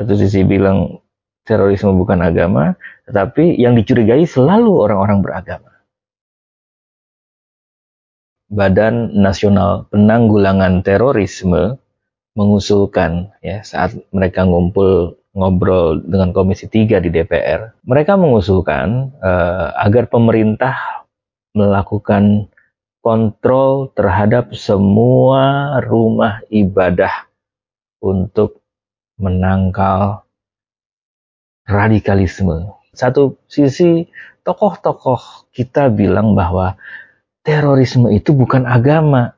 Satu sisi bilang terorisme bukan agama, tetapi yang dicurigai selalu orang-orang beragama. Badan Nasional Penanggulangan Terorisme mengusulkan ya saat mereka ngumpul ngobrol dengan Komisi 3 di DPR, mereka mengusulkan uh, agar pemerintah melakukan kontrol terhadap semua rumah ibadah untuk menangkal radikalisme. Satu sisi tokoh-tokoh kita bilang bahwa terorisme itu bukan agama.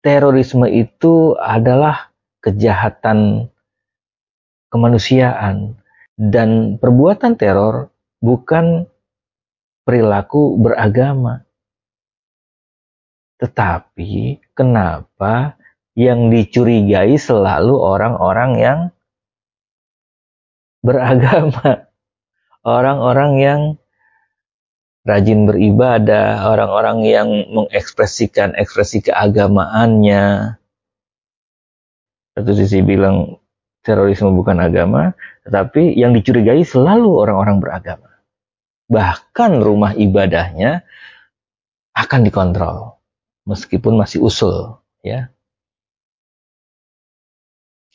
Terorisme itu adalah kejahatan kemanusiaan dan perbuatan teror bukan perilaku beragama. Tetapi kenapa yang dicurigai selalu orang-orang yang beragama, orang-orang yang rajin beribadah, orang-orang yang mengekspresikan ekspresi keagamaannya. Satu sisi bilang terorisme bukan agama, tetapi yang dicurigai selalu orang-orang beragama. Bahkan rumah ibadahnya akan dikontrol meskipun masih usul, ya.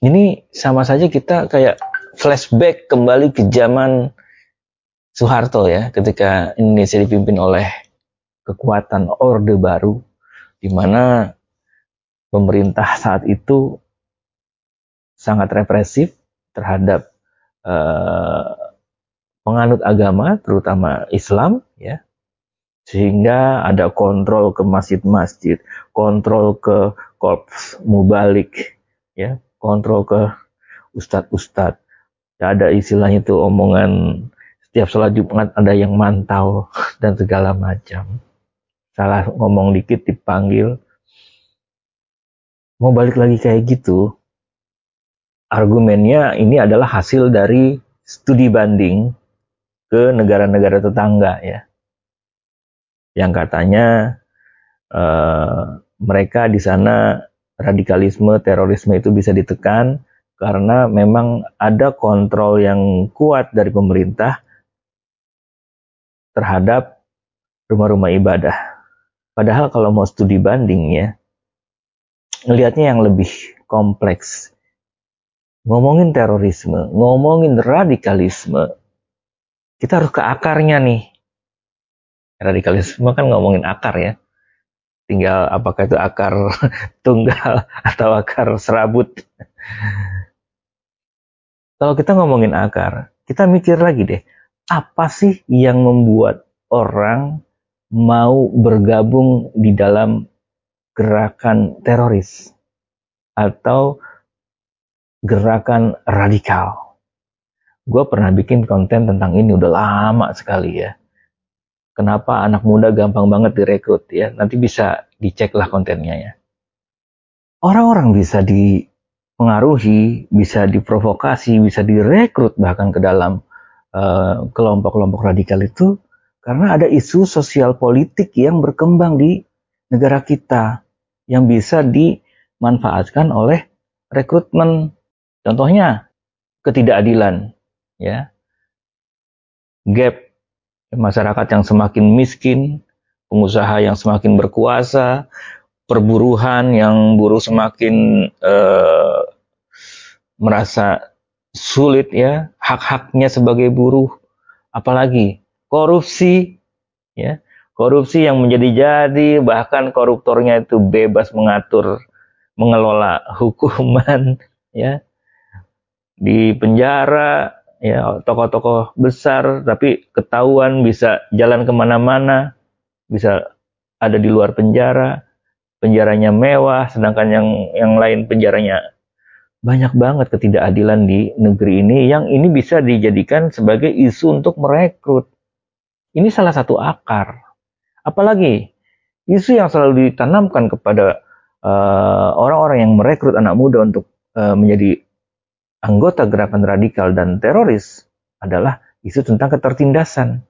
Ini sama saja kita kayak flashback kembali ke zaman Soeharto ya, ketika Indonesia dipimpin oleh kekuatan Orde Baru, di mana pemerintah saat itu sangat represif terhadap uh, penganut agama, terutama Islam, ya, sehingga ada kontrol ke masjid-masjid, kontrol ke korps mubalik, ya, kontrol ke ustadz-ustadz. Ada istilahnya itu omongan setiap sholat Jumat ada yang mantau dan segala macam. Salah ngomong dikit dipanggil. Mau balik lagi kayak gitu. Argumennya ini adalah hasil dari studi banding ke negara-negara tetangga ya. Yang katanya uh, mereka di sana radikalisme, terorisme itu bisa ditekan karena memang ada kontrol yang kuat dari pemerintah terhadap rumah-rumah ibadah. Padahal kalau mau studi banding ya, ngelihatnya yang lebih kompleks. Ngomongin terorisme, ngomongin radikalisme, kita harus ke akarnya nih. Radikalisme kan ngomongin akar ya. Tinggal apakah itu akar tunggal atau akar serabut. Kalau kita ngomongin akar, kita mikir lagi deh, apa sih yang membuat orang mau bergabung di dalam gerakan teroris atau gerakan radikal. Gue pernah bikin konten tentang ini udah lama sekali ya. Kenapa anak muda gampang banget direkrut ya? Nanti bisa dicek lah kontennya ya. Orang-orang bisa dipengaruhi, bisa diprovokasi, bisa direkrut bahkan ke dalam Eh, kelompok-kelompok uh, radikal itu karena ada isu sosial politik yang berkembang di negara kita yang bisa dimanfaatkan oleh rekrutmen. Contohnya ketidakadilan, ya, gap masyarakat yang semakin miskin, pengusaha yang semakin berkuasa, perburuhan yang buruh semakin uh, merasa sulit ya hak-haknya sebagai buruh. Apalagi korupsi ya. Korupsi yang menjadi-jadi bahkan koruptornya itu bebas mengatur mengelola hukuman ya. Di penjara ya tokoh-tokoh besar tapi ketahuan bisa jalan ke mana-mana bisa ada di luar penjara penjaranya mewah sedangkan yang yang lain penjaranya banyak banget ketidakadilan di negeri ini yang ini bisa dijadikan sebagai isu untuk merekrut. Ini salah satu akar. Apalagi isu yang selalu ditanamkan kepada eh, orang-orang uh, yang merekrut anak muda untuk uh, menjadi anggota gerakan radikal dan teroris adalah isu tentang ketertindasan.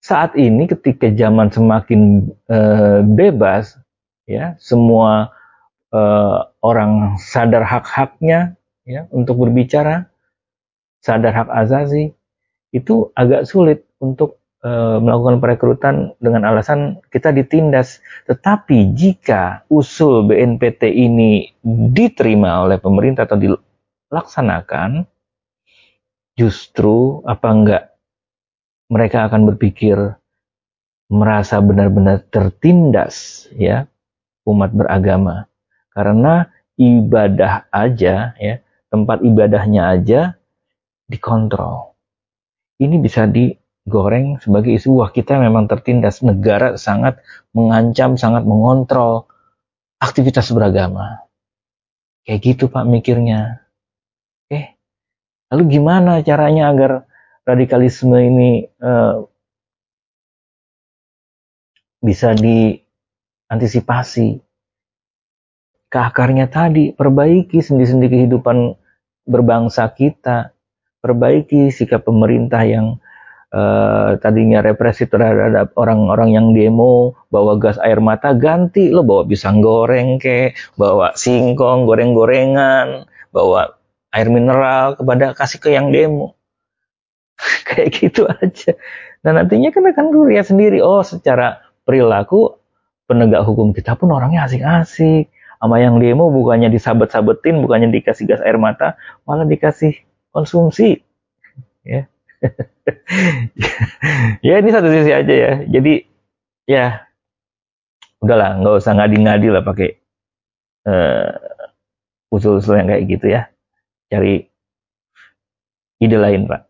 Saat ini ketika zaman semakin uh, bebas, ya semua uh, orang sadar hak-haknya, ya untuk berbicara sadar hak asasi itu agak sulit untuk e, melakukan perekrutan dengan alasan kita ditindas. Tetapi jika usul BNPT ini diterima oleh pemerintah atau dilaksanakan, justru apa enggak mereka akan berpikir merasa benar-benar tertindas ya umat beragama. Karena ibadah aja ya tempat ibadahnya aja dikontrol. Ini bisa digoreng sebagai isu wah kita memang tertindas. Negara sangat mengancam sangat mengontrol aktivitas beragama. Kayak gitu pak mikirnya oke lalu gimana caranya agar radikalisme ini uh, bisa diantisipasi? Ke akarnya tadi, perbaiki sendi-sendi kehidupan berbangsa kita, perbaiki sikap pemerintah yang uh, tadinya represif terhadap orang-orang yang demo, bawa gas air mata, ganti lo bawa pisang goreng ke, bawa singkong, goreng-gorengan, bawa air mineral kepada kasih ke yang demo. kayak gitu aja. Dan nantinya kan akan lihat sendiri, oh secara perilaku penegak hukum kita pun orangnya asik-asik. Sama yang demo bukannya disabet-sabetin, bukannya dikasih gas air mata, malah dikasih konsumsi. Ya. ya ini satu sisi aja ya. Jadi ya udahlah nggak usah ngadi-ngadi lah pakai uh, usul-usul yang kayak gitu ya. Cari ide lain pak.